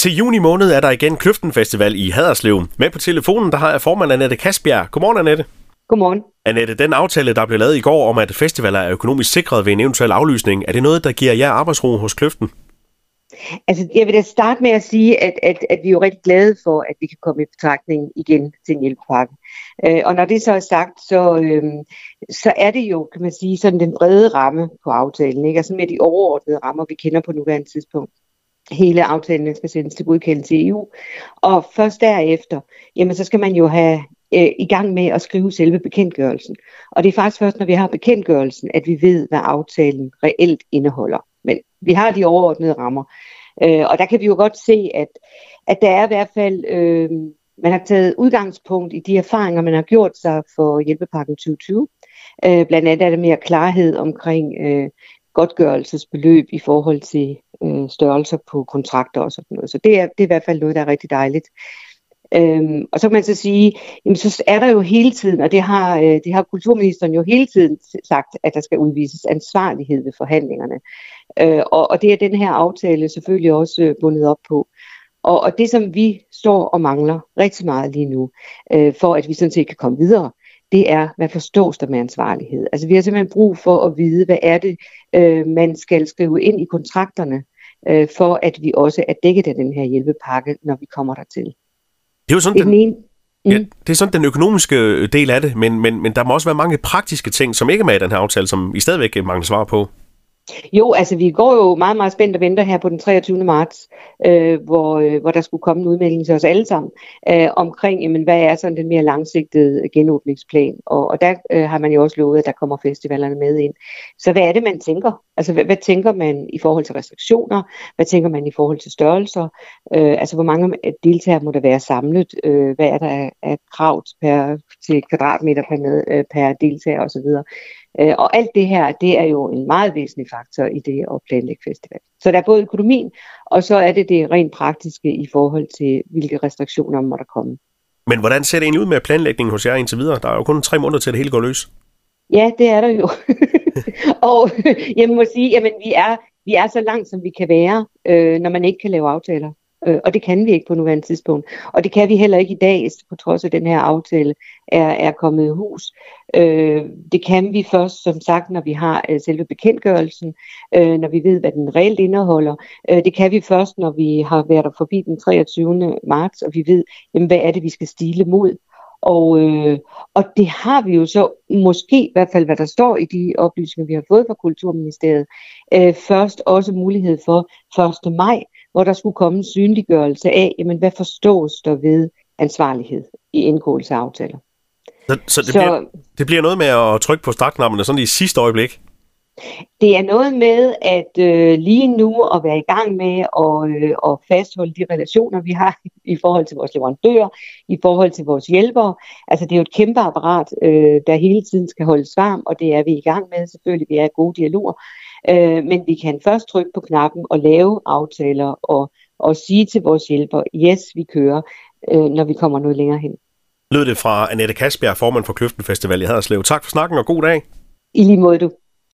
Til juni måned er der igen Kløften Festival i Haderslev. Med på telefonen, der har jeg formand Annette Kasbjerg. Godmorgen, Annette. Godmorgen. Annette, den aftale, der blev lavet i går om, at festivaler er økonomisk sikret ved en eventuel aflysning, er det noget, der giver jer arbejdsro hos Kløften? Altså, jeg vil da starte med at sige, at, at, at vi er jo rigtig glade for, at vi kan komme i betragtning igen til en hjælpepakke. Øh, og når det så er sagt, så, øh, så er det jo, kan man sige, sådan den brede ramme på aftalen, ikke? altså med de overordnede rammer, vi kender på nuværende tidspunkt. Hele aftalen skal sendes til godkendelse i EU. Og først derefter, jamen så skal man jo have øh, i gang med at skrive selve bekendtgørelsen. Og det er faktisk først, når vi har bekendtgørelsen, at vi ved, hvad aftalen reelt indeholder. Men vi har de overordnede rammer. Øh, og der kan vi jo godt se, at, at der er i hvert fald, øh, man har taget udgangspunkt i de erfaringer, man har gjort sig for hjælpepakken 2020. Øh, blandt andet er der mere klarhed omkring øh, godtgørelsesbeløb i forhold til øh, størrelser på kontrakter og sådan noget. Så det er, det er i hvert fald noget, der er rigtig dejligt. Øhm, og så kan man så sige, jamen så er der jo hele tiden, og det har, øh, det har kulturministeren jo hele tiden sagt, at der skal udvises ansvarlighed ved forhandlingerne. Øh, og, og det er den her aftale selvfølgelig også øh, bundet op på. Og, og det, som vi står og mangler rigtig meget lige nu, øh, for at vi sådan set kan komme videre, det er, hvad forstås der med ansvarlighed? Altså vi har simpelthen brug for at vide, hvad er det, øh, man skal skrive ind i kontrakterne, øh, for at vi også er dækket af den her hjælpepakke, når vi kommer dertil. Det er jo sådan, det er den, den ene. Mm. Ja, det er sådan den økonomiske del af det, men, men, men der må også være mange praktiske ting, som ikke er med i den her aftale, som I stadigvæk mangler svar på. Jo, altså vi går jo meget, meget spændt og venter her på den 23. marts, øh, hvor, øh, hvor der skulle komme en udmelding til os alle sammen øh, omkring, jamen, hvad er sådan den mere langsigtede genåbningsplan. Og, og der øh, har man jo også lovet, at der kommer festivalerne med ind. Så hvad er det, man tænker? Altså hvad, hvad tænker man i forhold til restriktioner? Hvad tænker man i forhold til størrelser? Øh, altså hvor mange deltagere må der være samlet? Øh, hvad er der af krav per, til kvadratmeter per, med, øh, per deltager osv.? Øh, og alt det her, det er jo en meget væsentlig faktor i det at planlægge festival. Så der er både økonomien, og så er det det rent praktiske i forhold til, hvilke restriktioner må der komme. Men hvordan ser det egentlig ud med planlægningen hos jer indtil videre? Der er jo kun tre måneder til, at det hele går løs. Ja, det er der jo. og jeg må sige, at vi er, vi er så langt, som vi kan være, øh, når man ikke kan lave aftaler. Øh, og det kan vi ikke på nuværende tidspunkt. Og det kan vi heller ikke i dag, på trods af den her aftale er, er kommet i hus. Øh, det kan vi først, som sagt, når vi har øh, selve bekendtgørelsen, øh, når vi ved, hvad den reelt indeholder. Øh, det kan vi først, når vi har været der forbi den 23. marts, og vi ved, jamen, hvad er det, vi skal stile mod. Og, øh, og det har vi jo så måske, i hvert fald hvad der står i de oplysninger, vi har fået fra Kulturministeriet, øh, først også mulighed for 1. maj, hvor der skulle komme en synliggørelse af, jamen, hvad forstås der ved ansvarlighed i indgåelse af aftaler. Så, så, det, så bliver, det bliver noget med at trykke på startknapperne sådan i sidste øjeblik? Det er noget med at øh, lige nu at være i gang med at, øh, at fastholde de relationer, vi har i forhold til vores leverandører, i forhold til vores hjælpere. Altså det er jo et kæmpe apparat, øh, der hele tiden skal holdes varm, og det er vi i gang med selvfølgelig. Vi er i gode dialoger. Øh, men vi kan først trykke på knappen og lave aftaler og, og sige til vores hjælpere, yes, vi kører, øh, når vi kommer noget længere hen. Lød det fra Annette Kasbjerg, formand for Kløften Festival i Haderslev. Tak for snakken og god dag. I lige måde du.